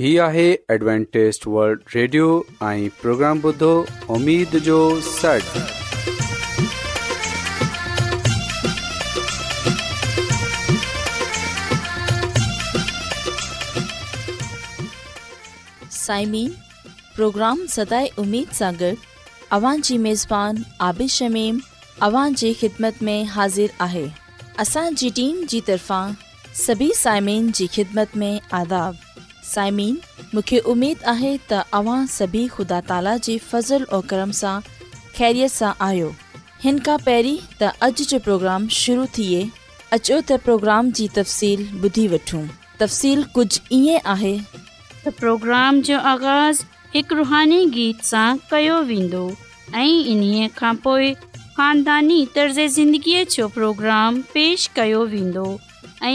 هي آهي ادوانٽيست world Radio ۽ programme بدو اميد جو سڙ سائمين پروگرام سداي اميد सागर اوان جي ميزبان عابد شميم اوان جي خدمت ۾ حاضر آهي اسان جي ٽيم جي طرفان سڀي سائمين جي خدمت ۾ آداب साइमीन मूंखे उमेद आहे तव्हां सभी ख़ुदा ताला जे फज़ल ऐं करम सां आहियो हिन खां पहिरीं त अॼु जो प्रोग्राम शुरू थिए अचो त प्रोग्राम जी तफ़सील ॿुधी वठूं तफ़सील कुझु ईअं आहे रुहानी गीत सां कयो वेंदो ऐं इन्हीअ खां पोइ ख़ानदानी प्रोग्राम पेश कयो वेंदो ऐं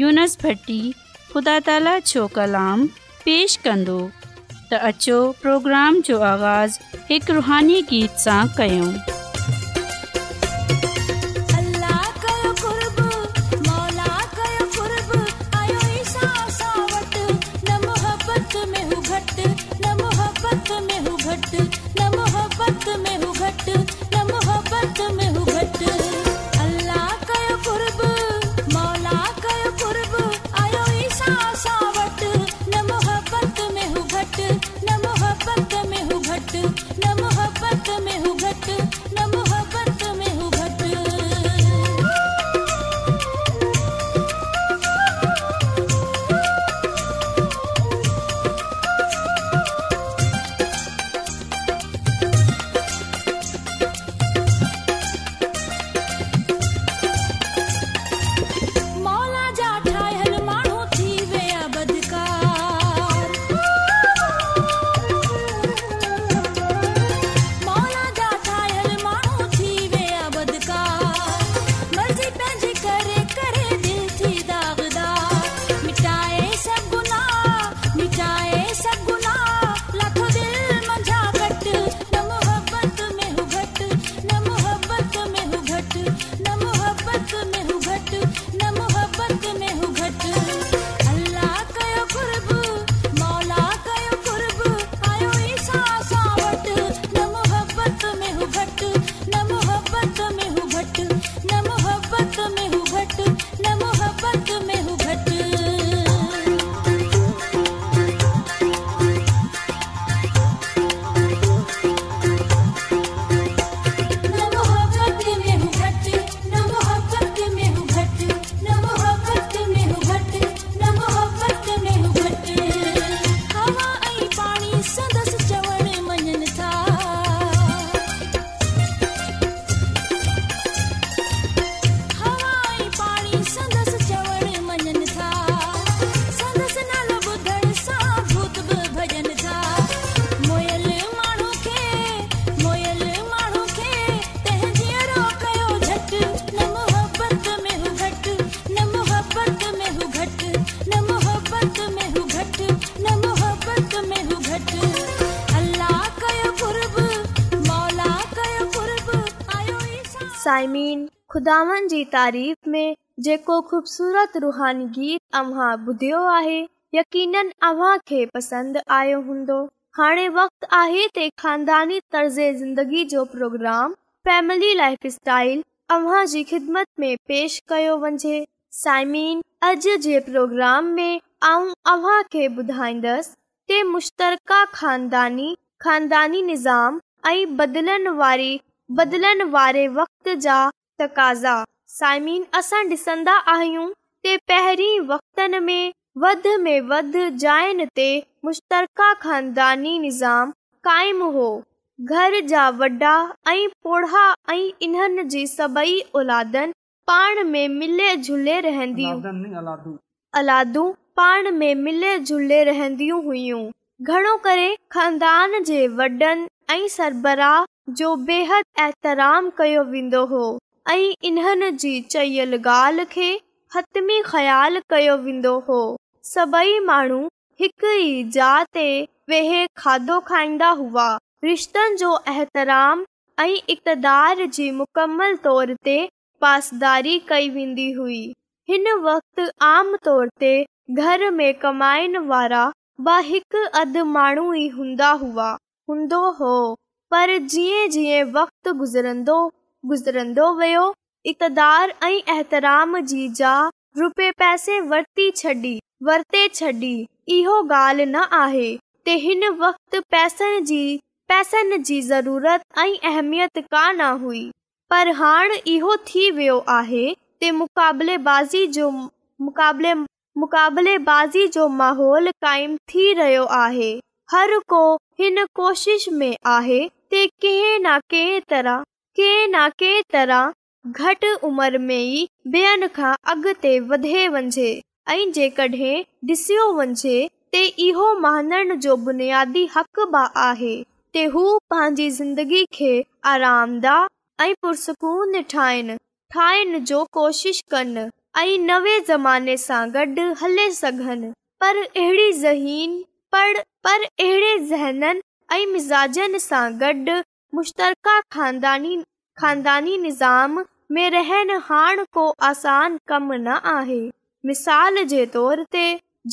यूनस भट्टी ख़ुदा ताला जो कलाम پیش कंदो त अचो प्रोग्राम जो आगाज़ हिकु रुहानी गीत सां कयूं साइमिनी लाइ पेश कयो साइमिन में मुश्तर نظام ऐं بدلن वारी خاندان वारे वक़्तला रहंदियूं सरबराह जो बेहद एहतराम कयो वेंदो हो ऐं इन्हनि जी वेंदो हो सभई माण्हू खाधो खाईंदा हुआ रिश्तनि जो इक़्तदार जी मुकमल तौर ते पासदारी कई वेंदी हुई हिन वक़्ति आम तौर ते घर में कमाइनि वारा अधि माण्हू हो पर जीअं जीअं वक़्तु गुज़रंदो गुज़रंदो वियो इक़्ते पैसे छॾी इहो ॻाल्हि न आहे त हिन वक़्त पैसनि जी पैसनि जी अहमियत कान हुई पर हाणे इहो थी वियो आहे मुक़ाबलेबाज़ी जो मुक़ाबलेबाज़ी जो माहौल क़ाइमु थी रहियो आहे हर को हिन कोशिश में आहे કે કે ના કે તરા કે ના કે તરા ઘટ ઉમર મેઈ બેનખા અગતે વધે વંજે આઈ જે કઢે દિસ્યો વંજે તે ઈહો માનરન જોબ ને આદી હક બા આહે તે હું પાંજી જિંદગી કે આરામ દા આઈ પરસકોન ઠાઈન ઠાઈન જો કોશિશ કરન આઈ નવે જમાને સાંગડ હлле સઘન પર એહડી ઝહીન પડ પર એહડે જહનન ऐं मिज़ाजनि सां गॾु मुश्तरका ख़ानदानी निज़ाम में रहनि हाणे को आसान कम न आहे मिसाल जे तौर ते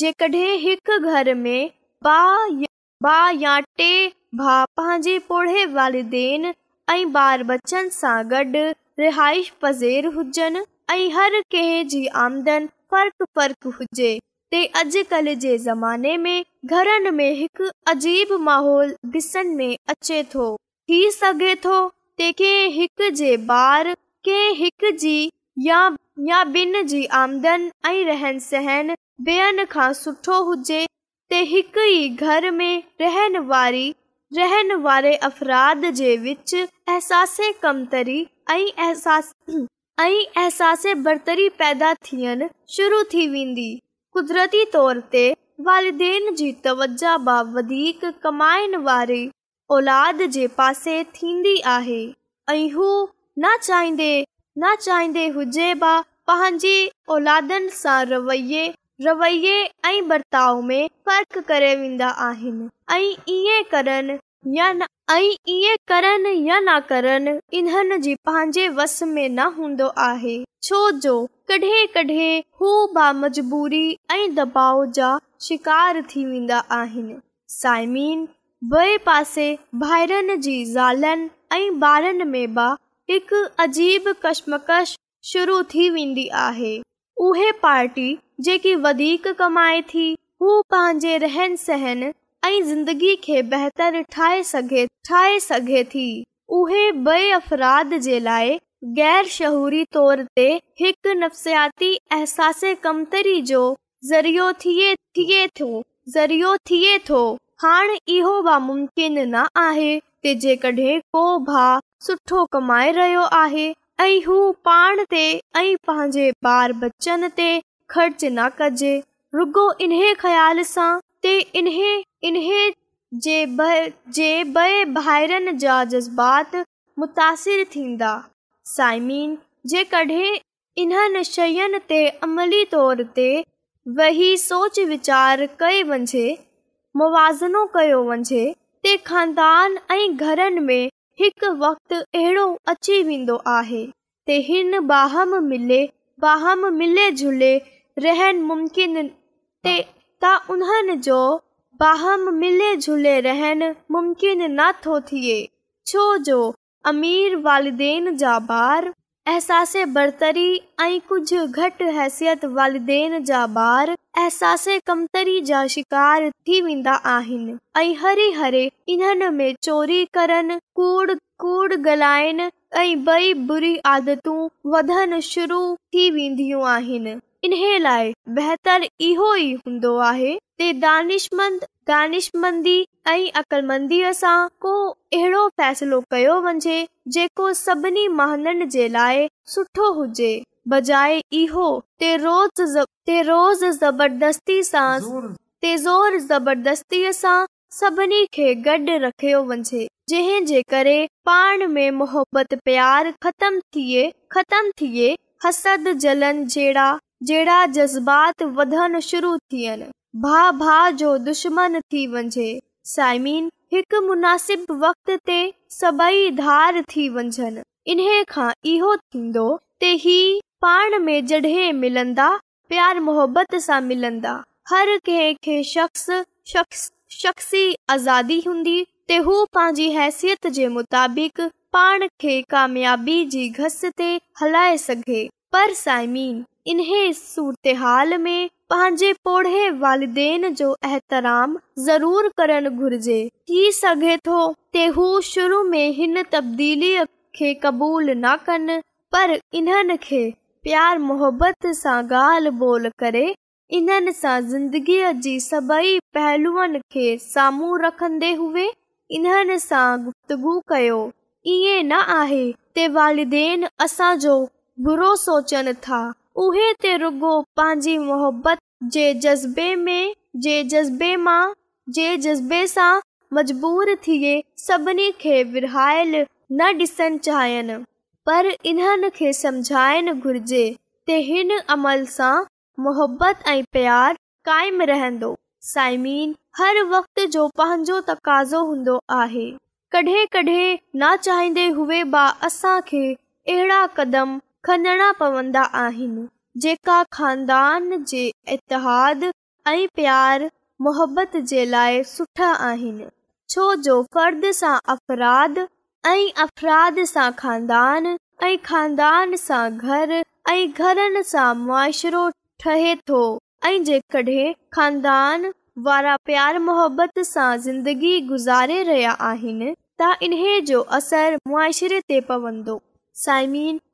जेकड॒हिं टे भा पंहिंजे पौड़े वारिदेन ऐं ॿार बच्चन सां गॾु रिहाइश पज़ेरु हुजनि ऐं हर कंहिं जी आमदन फ़र्क़ फ़र्क़ु हुजे ते अॼुकल्ह जे ज़माने में घरनि में एक अजीब माहौल दिसन में अचे थो थी सघे थो ते कंहिं हिक जे ॿार कंहिं हिक जी या या ॿिनि जी आमदन आई रहन सहन बेन खां सुठो हुजे ते हिक ही घर में रहन वारी रहन वारे अफ़राद जे विच अहसास कमतरी आई एहसास आई अहसास बरतरी पैदा थियन शुरू थी विंदी कुदरती वारी औलाद जे पासे थींदी आहे ऐं हू न चाहींदे न चाहींदे हुजे ब पंहिंजी औलादनि सां रवै रवै ऐं बर्ताव में वेंदा आहिनि ऐं ईअं करन न करनि जी पंहिंजे न हूंदो आहे छो जो कॾहिं कॾहिं हू बजबूरी ऐं शिकार थी वेंदा आहिनि साइमीन ॿिए पासे भाइरनि जी ज़ाल अजीब कशमकश शुरू थी वेंदी आहे उहे पार्टी जेकी वधीक कमाए थी हू पंहिंजे रहन सहन ऐं ज़िंदगी खे बेहतर ठाहेफ़ी थिए थो हाणे इहो बि मुम्किन न आहे जेकॾहिं को भाउ सुठो कमाए रहियो आहे हू पाण ते पंहिंजे बार बचन ते ख़र्च न कजे रुगो इन्हे ख़्याल सां इन जे ॿाहिरि जा जज़्बात मुतासिर थींदा साइमीन जेकॾहिं इन्हनि शयन ते अमली तौर ते वञे मुवज़िनो कयो वञिजे ते ख़ानदान ऐं घरनि में हिकु वक़्ति अहिड़ो अची वेंदो आहे हिन बाहम मिले बाहम मिले जुले रहनि मुमकिन ते त उन्हनि जो बहम मिले झुले रहनि मुमकिन नथो थिए छो जो अमीर वालदेन जा احساس برتری बरतरी کچھ گھٹ حیثیت हैसियत जा ॿार अहसासे कमतरी जा शिकार थी वेंदा आहिनि ऐं हरी हरी इन्हनि में चोरी करन کوڑ कूड़ ॻाल्हाइनि ऐं ॿई बुरी आदतूं वधणु शुरू थी वेंदियूं इन लाए बेहतर इहो ई हूंदो आहेंद दानिश मंदी ऐं को अहिड़ो फैसलो कयो वञे روز ज़बरदस्ती सां ते ज़ोर ज़बरदस्तीअ सां सभिनी खे गॾ रखियो वञे जंहिं जे करे पाण में محبت प्यार ختم थिए ختم थिए حسد جلن जहिड़ा जेडा जज़्बात वधश्मन थी वञे साइमिन मुनासिब वक़्त ते सभई धार थी वञनि इन खां प्यार मोहबत सां मिलंदा हर कंहिं खे शख्स शख्सी आज़ादी हूंदी ते हू पंहिंजी हैसियत जे मुताबिक़ पाण खे कामयाबी जी घस ते हलाए सघे पर साइमिन इन सूरत हाल में पांजे पोएं वालिदेन जो एहतराम जरूर करन घुर्जे थी सगे थो हिन तब्दीलीअ खे क़बूल न कनि पर इन्हनि खे प्यार मुहबत सां ॻाल्हि ॿोल करे इन्हनि सां ज़िंदगीअ जी सभई पहलूअनि खे साम्हूं रखंदे हुए इन्हनि सां गुफ़्तगु कयो ईअं न आहे वालदेन असांजो बुरो सोचनि था उहे पंहिंजी मोहबत जे जज़्बे जज़्बे सां मजबूर पर इन्हनि खे हिन अमल सां मोहबत ऐं प्यारु काइम रहंदो साइमीन हर वक़्त जो पंहिंजो तकाज़ो हूंदो आहे कॾहिं कॾहिं न चाहींदे असांखे अहिड़ा कदम खंणा पवंदा आहिनि जेका ख़ानदान जे इतिहादु ऐं प्यार मोहबत जे लाइ सुठा आहिनि छो जो फ़र्द सां अपराध ऐं अफ़राध सां ख़ानदान सां घर ऐं घरनि सां मुआशिरो ठहे थो ऐं जेकॾहिं ख़ानदान वारा प्यार मोहबत सां ज़िंदगी गुज़ारे रहिया आहिनि त इन्हे जो असर मुआरे ते पवंदो साइमिन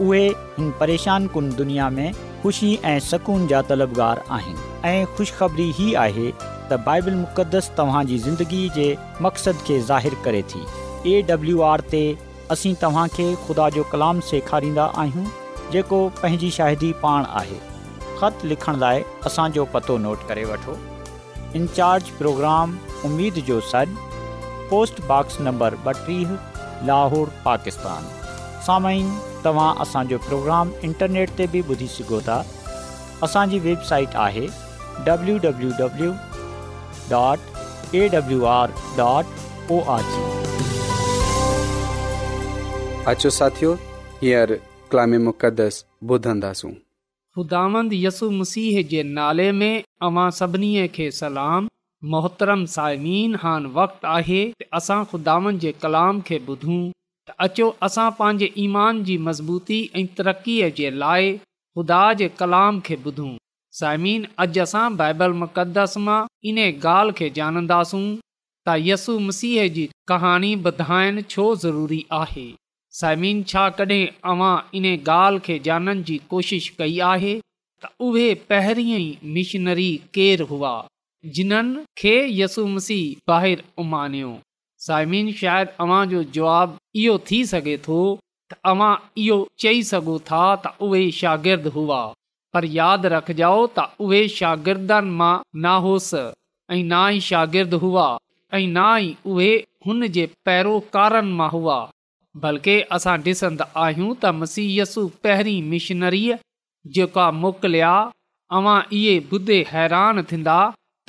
उहे हिन परेशान कुन दुनिया में ख़ुशी ऐं सुकून जा तलबगार आहिनि ऐं ख़ुशिखबरी ई आहे त बाइबल मुक़दस तव्हांजी ज़िंदगी जे मक़सद खे ज़ाहिर करे थी ए डब्लू आर ते असीं तव्हांखे ख़ुदा जो कलाम सेखारींदा आहियूं जेको पंहिंजी शाहिदी पाण आहे ख़त लिखण लाइ असांजो पतो नोट करे वठो इनचार्ज प्रोग्राम उमेद जो सन पोस्ट बॉक्स नंबर ॿटीह लाहौर पाकिस्तान सामाइन तव्हां असांजो प्रोग्राम इंटरनेट ते बि ॿुधी सघो था असांजी वेबसाइट आहे नाले में अवां सभिनी खे सलाम मोहतरम साइमीन हान वक़्तु आहे असां ख़ुदा जे कलाम खे ॿुधूं त अचो असां पंहिंजे ईमान जी मज़बूती ऐं तरक़ीअ जे लाइ ख़ुदा जे कलाम खे ॿुधूं साइमिन अॼु असां बाइबल मुक़दस मां इन ॻाल्हि खे ॼाणंदासूं त यसु मसीह जी कहाणी ॿुधाइण छो ज़रूरी आहे साइमिन छा कॾहिं अव्हां इन ॻाल्हि खे ॼाणण जी कोशिश कई आहे त उहे पहिरीं मिशनरी केरु हुआ जिन्हनि खे यसु मसीह ॿाहिरि साइमीन अव्हां जो जवाब इहो थी सघे थो तव्हां इहो चई सघो था त उहे शागिर्दु हुआ पर यादि रखिजो त उहे शागिर्दनि मां ना होसि ऐं ना ई शागिर्द हुआ ऐं ना ई उहे हुन जे पैरोकारनि मां हुआ बल्कि असां ॾिसंदा आहियूं त पहिरीं मिशनरी जेका मोकिलिया अव्हां इहे ॿुधे हैरान थींदा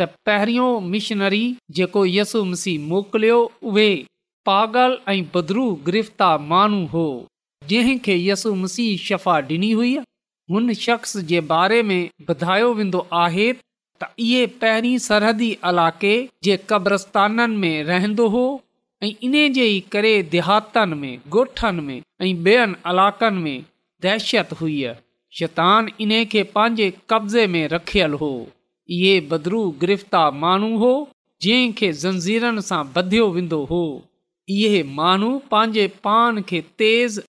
त पहिरियों मिशनरी जेको यसु मसीह मोकिलियो उहे पागल ऐं बदरू गिरफ़्तार माण्हू हो जंहिं यसु मसीह शफ़ा डि॒नी हुई हुन शख़्स जे बारे में ॿुधायो वेंदो आहे त इहे पहिरीं सरहदी इलाक़े जे क़ब्रस्ताननि में रहंदो हो ऐं इन्हे जे करे देहातनि में ॻोठनि में ऐं ॿियनि इलाक़नि में दहशत हुई शैतान इन्हे खे पंहिंजे कब्ज़े में रखियलु हो इहे बदरू गिरफ़्तार माण्हू हो जंहिंखे ज़ंज़ीरनि सां ॿधियो वेंदो हो इहे माण्हू पंहिंजे पान खे तेज़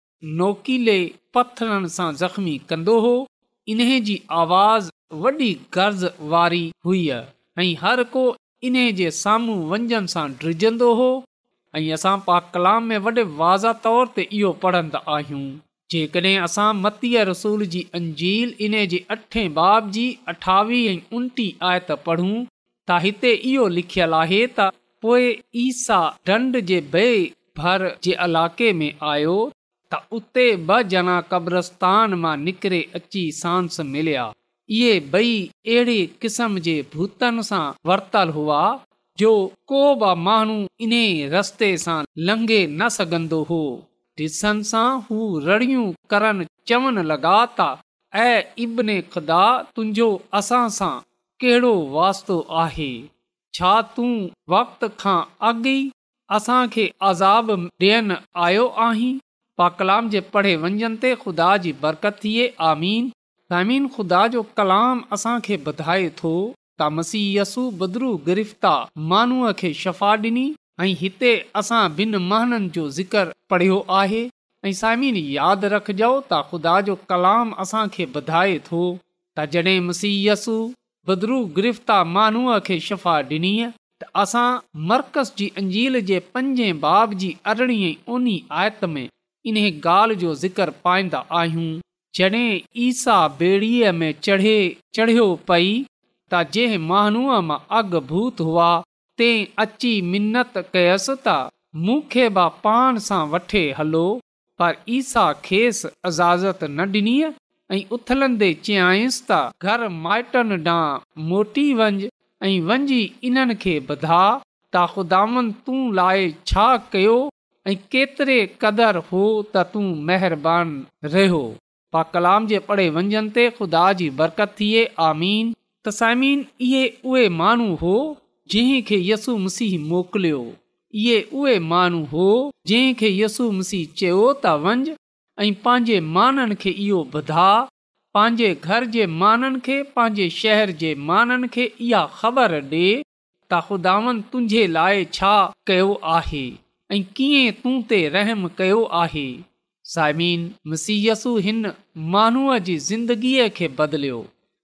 नोकिले पथरनि सां ज़ख़्मी कंदो हो इन्हे जी आवाज़ वॾी गर्ज़ वारी हुई ऐं हर को इन्हे जे साम्हूं वंझनि सां ड्रिजंदो हो ऐं असां पा कलाम में वॾे वाज़ तौर ते इहो पढ़ंदा आहियूं जेकॾहिं असां मतीअ रसूल जी अंजील इन जे अठे बाब जी अठावीह ऐं उनटी आयत पढ़ूं त हिते इहो लिखियलु आहे त पोइ ईसा डंड जे बे भर जे इलाइक़े में आयो त उते ॿ ॼणा क़ब्रस्तान मां निकिरे अची सांस मिलिया इहे ॿई अहिड़े क़िस्म जे भूतनि सां वरितलु हुआ जो को बि माण्हू इन रस्ते सां लंघे न सघंदो हो हू रड़ियूं करनि चवनि लॻा त ऐं इबन ख़ुदा तुंहिंजो असां सां कहिड़ो वास्तो आहे छा तूं वक़्त खां अॻु ई असांखे अज़ाब ॾियनि आयो आहीं पा कलाम जे पढ़े ते ख़ुदा जी बरकत थिए आमीन आमीन ख़ुदा जो कलाम असांखे ॿुधाए थो त तसीयसु बदरू गिरफ़्ता माण्हूअ खे शफ़ा ॾिनी ऐं हिते असां ॿिनि महननि जो ज़िकर पढ़ियो आहे ऐं सामिन यादि रखजो त ख़ुदा जो कलाम असांखे ॿधाए थो त जॾहिं मसीयसु बदरू गिरफ़्तार मानूअ खे शफ़ा ॾिनी त असां मर्कज़ जी अंजील जे पंजे बाब जी अरिड़हीं ओनी आयत में इन ॻाल्हि जो ज़िक्र पाईंदा आहियूं जॾहिं ईसा ॿेड़ीअ में चढ़े चढ़ियो पई त जंहिं मानूअ मां अॻु भूत हुआ ते अची मिनत कयसि त मूंखे बि पाण सां वठे हलो पर ईसा खेसि इज़ाज़त न ॾिनी ऐं उथलंदे चयईसि त घर माइटनि ॾांहुं मोटी वंझ ऐं वञी इन्हनि खे ॿधा त ख़ुदान तूं लाइ छा कयो ऐं केतिरे क़दुरु हो त तूं महिरबानी रहियो पा कलाम जे पढ़े ते ख़ुदा जी बरकत थिए आमीन तसामीन इहे उहे माण्हू हो जंहिं खे यसु मसीह मोकिलियो इहे उहे माण्हू हो जंहिं खे यसु मसीह चयो त वञि ऐं पंहिंजे माननि खे इहो पंहिंजे घर जे माननि खे पंहिंजे शहर जे माननि खे इहा ख़बर ॾिए त ख़ुदानि तुंहिंजे लाइ छा कयो आहे ऐं कीअं तूं ते रहम कयो आहे साइमीन मसीहयसु हिन माण्हूअ जी ज़िंदगीअ खे बदिलियो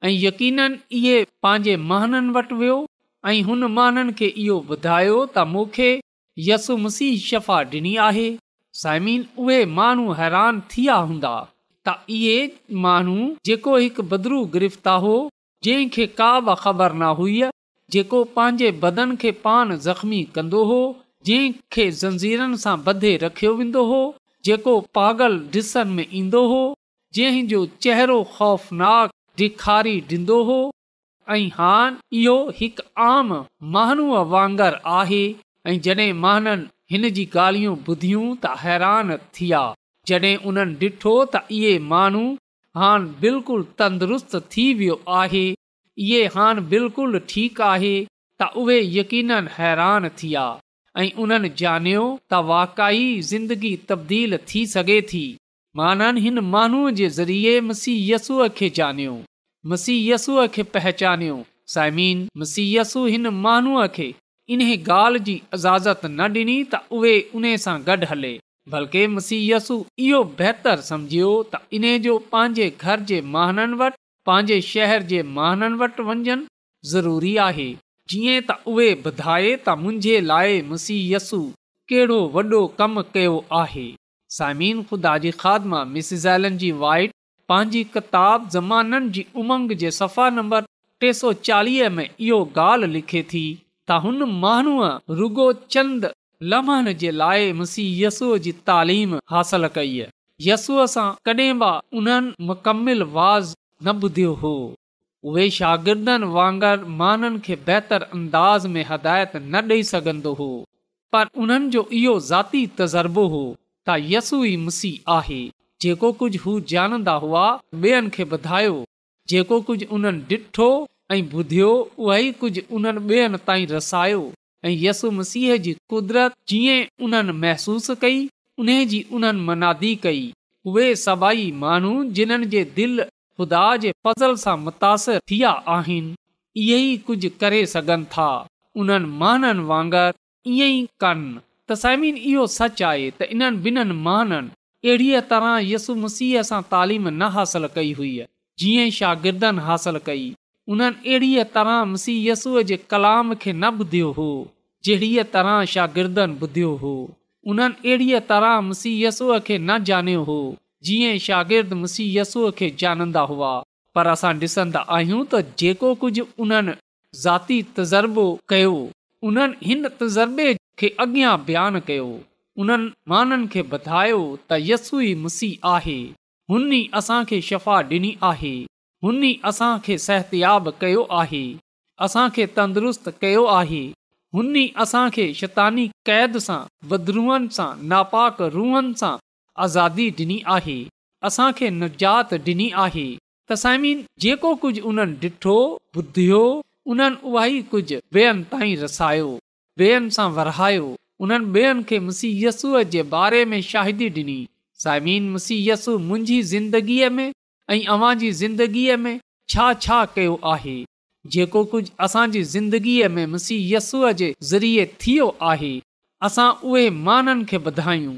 ऐं यकीननि इहे पंहिंजे माननि वटि वियो ऐं हुन माण्हुनि खे इहो ॿुधायो त मूंखे यसु मसीह शफ़ा ॾिनी आहे साइमीन उहे माण्हू हैरान थी विया हूंदा त इहे माण्हू जेको हिकु बदिरू गिरफ़्ता हो जंहिंखे का बि ख़बर न हुई जेको पंहिंजे बदन खे पान ज़ख़्मी कंदो हो जंहिं ज़ंजीरनि सां ॿधे रखियो वेंदो हो जेको पागल डिसनि में ईंदो हो जंहिंजो चेहरो ख़ौफ़नाक ॾेखारी ॾींदो हो ऐं हा इहो हिकु आम माण्हूअ वांगर आहे ऐं जॾहिं माननि हिन जी ॻाल्हियूं ॿुधियूं त हैरान थी जॾहिं उन्हनि ॾिठो त इहे माण्हू हान बिल्कुलु तंदुरुस्त थी वियो आहे इहे हान बिल्कुलु ठीकु आहे त उहे यकीन हैरान थी ऐं उन्हनि ॼाणियो त वाकई ज़िंदगी तब्दील थी सघे थी माननि हिन माण्हूअ जे ज़रिए मसीहयसुअ खे ॼनियो मसीयसूअ खे पहचानियो साइमीन मसियसु हिन माण्हूअ खे इन ॻाल्हि जी इजाज़त न ॾिनी त उहे उन सां गॾु हले बल्कि मुसीयसु इहो बहितरु सम्झियो त इन जो पंहिंजे घर जे महाननि वटि पंहिंजे शहर जे महाननि वटि ज़रूरी आहे जीअं त उहे ॿुधाए त मुंहिंजे लाइ मुसीयसु कहिड़ो वॾो कमु कयो आहे साइमिन ख़ुदा जी ख़ादमा मिसिज़ैलन जी वाइट पंहिंजी किताब ज़माननि जी उमंग जे सफ़ा नंबर टे सौ चालीह में इहो ॻाल्हि लिखे थी त हुन माण्हूअ रुगो चंद लम्हण जे लाइ मुसी यसूअ जी तालीम हासिल कई यसूअ सां कड॒हिं उन्हनि मुकमिल वाज़ न ॿुधियो हो उहे शागिर्दनि वांगुरु माननि खे बहितर अंदाज़ में हिदायत न ॾेई सघन्दो हो पर उन्हनि जो इहो ज़ाती तज़ुर्बो हो त यस्सू ई मिसी आहे जेको कुझु हू जानंदा हुआ ॿियनि खे ॿुधायो जेको कुझु उन्हनि ॾिठो ऐं ॿुधियो उहाई कुझु उन्हनि ॿियनि ताईं रसायो ऐं मसीह जी कुदरत जीअं उन्हनि महसूस कई उन जी उन्हनि मनादी कई उहे सभई माण्हू जिन्हनि जे दिलि ख़ुदा जे फज़ल सां मुतासिरु थिया आहिनि इहे ई कुझ करे सघनि था उन्हनि माननि वांगुरु ईअं ई कनि त इहो सच आहे त इन्हनि माननि अहिड़ीअ तरह यसु मसीह सां तालीम न हासिल कई हुई जीअं शागिर्दन हासिल कई उन्हनि अहिड़ीअ तरह मसीह यसुअ जे कलाम खे न ॿुधियो हो जहिड़ीअ तरह शागिर्दन ॿुधियो हो उन्हनि अहिड़ीअ तरह मसीह यसूअ खे न ॼाणियो हो जीअं शागिर्दु मसीह यसूअ खे ॼाणंदा हुआ पर असां ॾिसंदा आहियूं त जेको कुझु उन्हनि ज़ाती तज़ुर्बो कयो उन्हनि हिन तज़ुर्बे खे अॻियां बयानु कयो उन्हनि माननि खे ॿधायो त यस्सूई मुसीह आहे हुन असांखे शफ़ा ॾिनी आहे हुन असांखे सिहतयाबु कयो आहे असांखे तंदुरुस्त कयो आहे हुन असांखे शैतानी क़ैद सां बदरूहनि सां नापाक रूहनि सां आज़ादी ॾिनी आहे असांखे निजात ॾिनी आहे तसाइमीन जेको कुझ उन्हनि ॾिठो ॿुधियो उन्हनि उहा ई कुझु ॿेअनि ताईं रसायो ॿेअनि सां वरायो उन्हनि ॿियनि खे मुसी यस्सूअ जे बारे में शाहिदी ॾिनी सायमीन मुसी यसु मुंहिंजी ज़िंदगीअ में ऐं अव्हां जी ज़िंदगीअ में छा छा कयो आहे जेको कुझु असांजी ज़िंदगीअ में मुसी यस्सूअ जे ज़रिए थियो आहे असां उहे माननि खे ॿुधायूं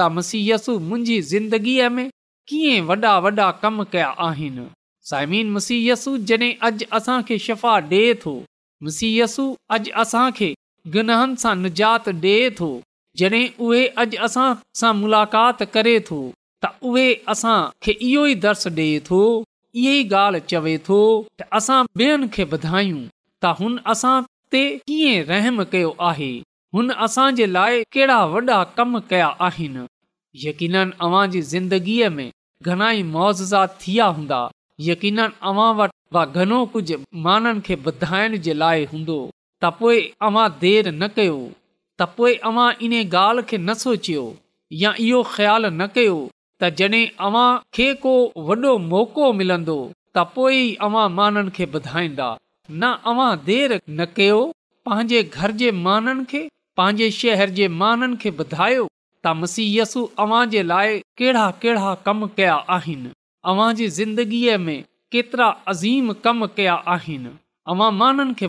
त मसी यसु मुंहिंजी ज़िंदगीअ में कीअं वॾा वॾा कम कया आहिनि साइमीन मुसीयसु जॾहिं अॼु असांखे शफ़ा ॾे थो मिसी यसु अॼु असांखे गनहनि सां निजात ॾिए थो जॾहिं उहे अॼु असां सां मुलाक़ात करे थो त उहे असांखे इहो ई दर्स ॾिए थो इहो ई ॻाल्हि चवे थो त असां ॿियनि खे ॿुधायूं त हुन असां ते कीअं रहम कयो आहे हुन असांजे लाइ कहिड़ा वॾा कम कया आहिनि यकीन अव्हां जी ज़िंदगीअ में घणाई मुअज़ात थिया हूंदा यकीन अव्हां वटि घणो कुझु माननि खे ॿुधाइण जे लाइ हूंदो त पोइ अवां देरि न कयो त पोइ इन ॻाल्हि खे न सोचियो या इहो ख़्यालु न कयो त जॾहिं खे को वॾो मौको मिलंदो त पोइ अवां माननि खे ॿुधाईंदा न अव्हां देरि न कयो पंहिंजे घर जे माननि खे पंहिंजे शहर जे माननि खे ॿुधायो त मसीयसु अव्हां जे लाइ कहिड़ा कहिड़ा कम कया आहिनि तव्हांजी ज़िंदगीअ में केतिरा अज़ीम कम कया आहिनि अवां माननि खे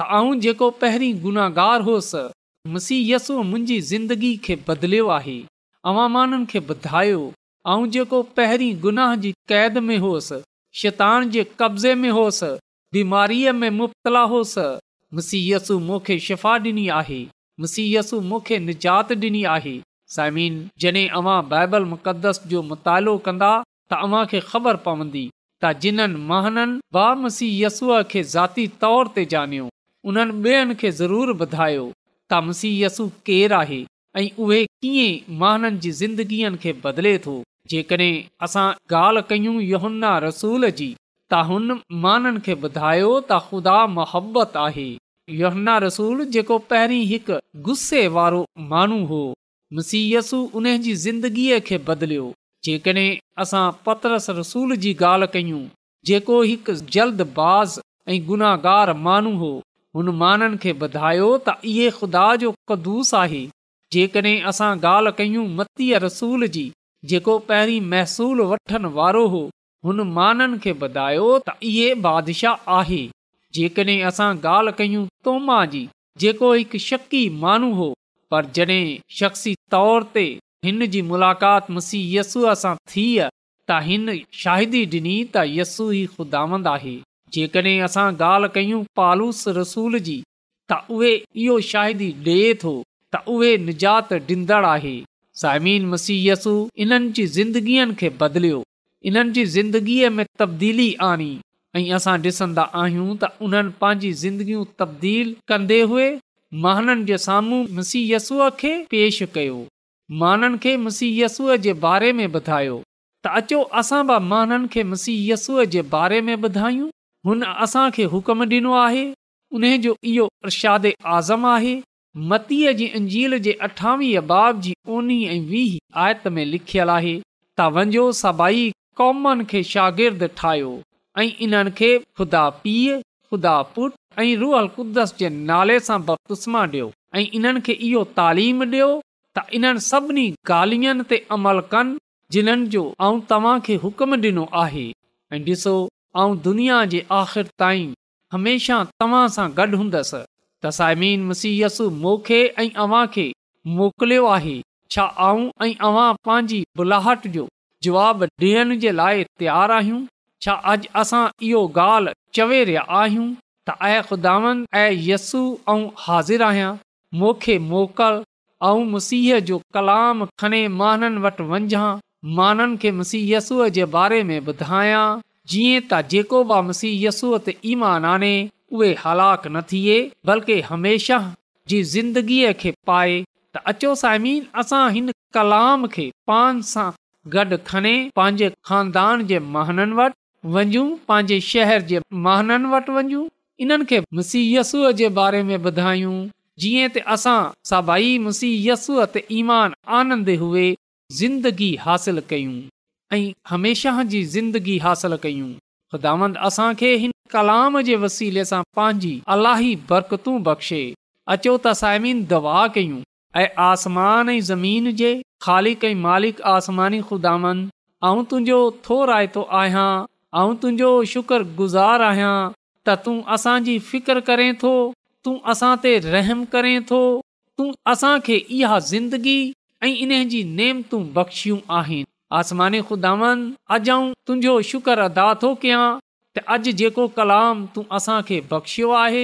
त आउं जेको पहिरीं गुनाहगार होसि मुसीहय यसु मुंहिंजी ज़िंदगी खे बदिलियो आहे अवमाननि खे ॿुधायो ऐं जेको पहिरीं गुनाह जी क़ैद में होसि शैतान जे कब्ज़े में होसि बीमारीअ में मुबतला होसि मुसीयसु मूंखे शिफ़ा ॾिनी आहे मुसीयसु मूंखे निजात ॾिनी आहे साइमिन जॾहिं अवां बाइबल मुक़दस जो मुतालो कंदा त अव्हांखे ख़बर पवंदी त जिन्हनि महननि बा मुसीयसूअ खे ज़ाती तौर ते ॼाणियो उन्हनि ॿियनि खे ज़रूरु ॿुधायो त मुसीयसु केरु आहे ऐं उहे कीअं माननि जी ज़िंदगीअ खे बदिले थो जेकॾहिं असां ॻाल्हि कयूं योहन्ना रसूल जी त हुन माननि खे ॿुधायो त ख़ुदा मोहबत आहे योहन्ना रसूल जेको पहिरीं हिकु गुस्से वारो माण्हू हो मुसीयसु उन जी ज़िंदगीअ खे बदिलियो जेकॾहिं असां पतरस रसूल जी ॻाल्हि कयूं जेको हिकु जल्दबाज़ ऐं गुनाहगार माण्हू हो हुन माननि खे ॿुधायो त इहे ख़ुदा जो कदुूस आहे जेकॾहिं असां ॻाल्हि कयूं मतीअ रसूल जी जेको पहिरीं महसूल वठण वारो हो हुन माननि खे ॿुधायो त इहे बादिशाह आहे जेकॾहिं असां ॻाल्हि कयूं तोमा जी जेको हिकु शकी मानू हो पर जॾहिं शख़्सी तौर ते हिन जी मुलाक़ात मसीह सां थी त हिन शाहिदीदी ॾिनी त यस्सू ई जेकॾहिं असां ॻाल्हि कयूं पालूस रसूल जी त उहे इहो शायदि ॾे थो त उहे निजात ॾींदड़ आहे साइमीन मसीयसु इन्हनि जी ज़िंदगीअ खे बदिलियो इन्हनि जी ज़िंदगीअ में तब्दीली आणी ऐं असां ॾिसंदा आहियूं त उन्हनि पंहिंजी ज़िंदगियूं तब्दील कंदे हुए माननि जे साम्हूं मसीयसूअ खे पेश कयो माननि खे मसीयसूअ जे बारे में ॿुधायो त अचो असां बि माननि खे मसीयसूअ जे बारे में ॿुधायूं हुन असां हुकम ॾिनो आहे उन जो इहो प्रशाद आज़म आहे मतीअ जी अंजील बाबत में लिखियलु आहे त वञो सभई कौमनि खे शागिर्दु ठाहियो ऐं इन्हनि खे खुदा पीउ खुदा पुट ऐं कुदस जे नाले सां बपतुस्मा ॾियो ऐं इन्हनि खे इहो तालीम ॾियो त इन्हनि सभिनी ॻाल्हियुनि ते अमल कनि जिन्हनि जो ऐं तव्हां हुकम ॾिनो आहे ऐं ॾिसो दुनिया जे आख़िर ताईं हमेशह तव्हां सां गॾु हूंदसि त साइमीन मुसीयसु मूंखे ऐं अव्हां खे मोकिलियो आहे छा आऊं ऐं अवां पंहिंजी बुलाहट जो जवाब ॾियण जे लाइ तयारु आहियूं छा अॼु असां इहो ॻाल्हि चवे रिया आहियूं त ऐं ख़ुदा ऐं ऐं हाज़िर आहियां मूंखे मोकल ऐं मसीह जो कलाम खणे मां वटि वञां माननि खे मुसीयसुअ जे बारे में ॿुधायां जीअं त जेको बि मुसीहय यसूअ ते ईमान आने उहे हलाक न थिए बल्कि हमेशह जी ज़िंदगीअ खे पाए त अचो साइमीन असां हिन कलाम खे पान सां गॾु खणे पंहिंजे खानदान जे महाननि वटि वञू पंहिंजे शहर जे महाननि वटि वञू इन्हनि खे मुसीयसूअ जे बारे में ॿुधायूं जीअं त असां सभाई मुसी यसूअ ते ईमान आनंद हुए ज़िंदगी हासिल कयूं ऐं हमेशह जी ज़िंदगी हासिलु कयूं ख़ुदांद असांखे हिन कलाम जे वसीले सां पंहिंजी अलाही बरकतूं बख़्शे अचो त साइमीन दवा कयूं ऐं आसमान ऐं ज़मीन जे ख़ालिक ऐं मालिक आसमानी ख़ुदांदुंहिंजो थो रायतो आहियां ऐं तुंहिंजो शुक्रगुज़ारु आहियां त तूं असांजी फ़िकर करें थो तूं असां ते रहम करें थो तूं असांखे इहा ज़िंदगी ऐं इन जी नेमतूं बख़्शियूं आहिनि आसमानी ख़ुदावन अॼु ऐं तुंहिंजो शुक्र अदा थो कयां त अॼु जेको कलाम तूं असांखे बख़्शियो आहे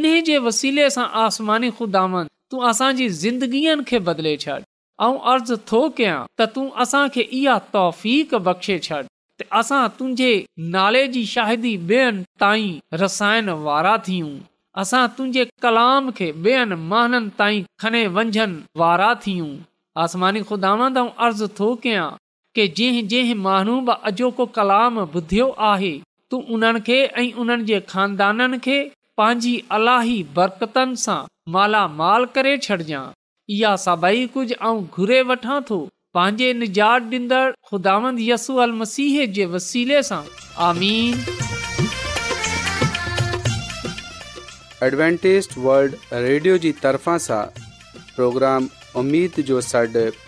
इन्हे जे वसीले सां आसमानी ख़ुदावन तूं असांजी ज़िंदगीअ खे बदले छॾ ऐं अर्ज़ु थो कयां त तूं असांखे इहा तौफ़ बख़्शे छॾ त असां तुंहिंजे नाले जी शाहिदी ॿियनि ताईं रसायण वारा थियूं असां तुंहिंजे कलाम खे ॿियनि महाननि ताईं खने वंझनि वारा थियूं आसमानी ख़ुदा अर्ज़ु थो कयां جي جه مانو با اجو کو کلام بدھيو آهي تو انن کي ۽ انن جي خاندانن کي پانجي الٰهي برڪتن سان مالا مال ڪري ڇڏيا يا سڀي ڪجهه ا گهر وٺا ٿو پانجه نجاڙ دند خدامند يسوع المسيح جي وسيلن سان آمين ادوانٽيست ورلد ريڊيو جي طرفا سان پروگرام اميد جو سڏ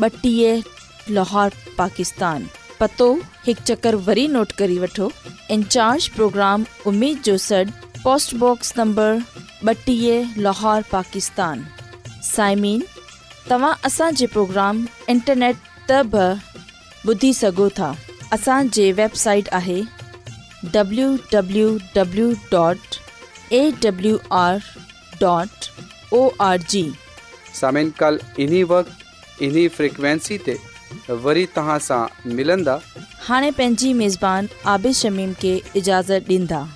पतोर जो लाहौर पाकिस्तान तव्हां असांजे प्रोग्राम इंटरनेट त ॿुधी सघो था असांजे वेबसाइट आहे इन्ही फ्रिक्वेंसी ते वरी तव्हां सां मिलंदा हाणे पंहिंजी मेज़बान आबिश शमीम खे इजाज़त ॾींदा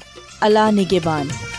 अलाह निगेबान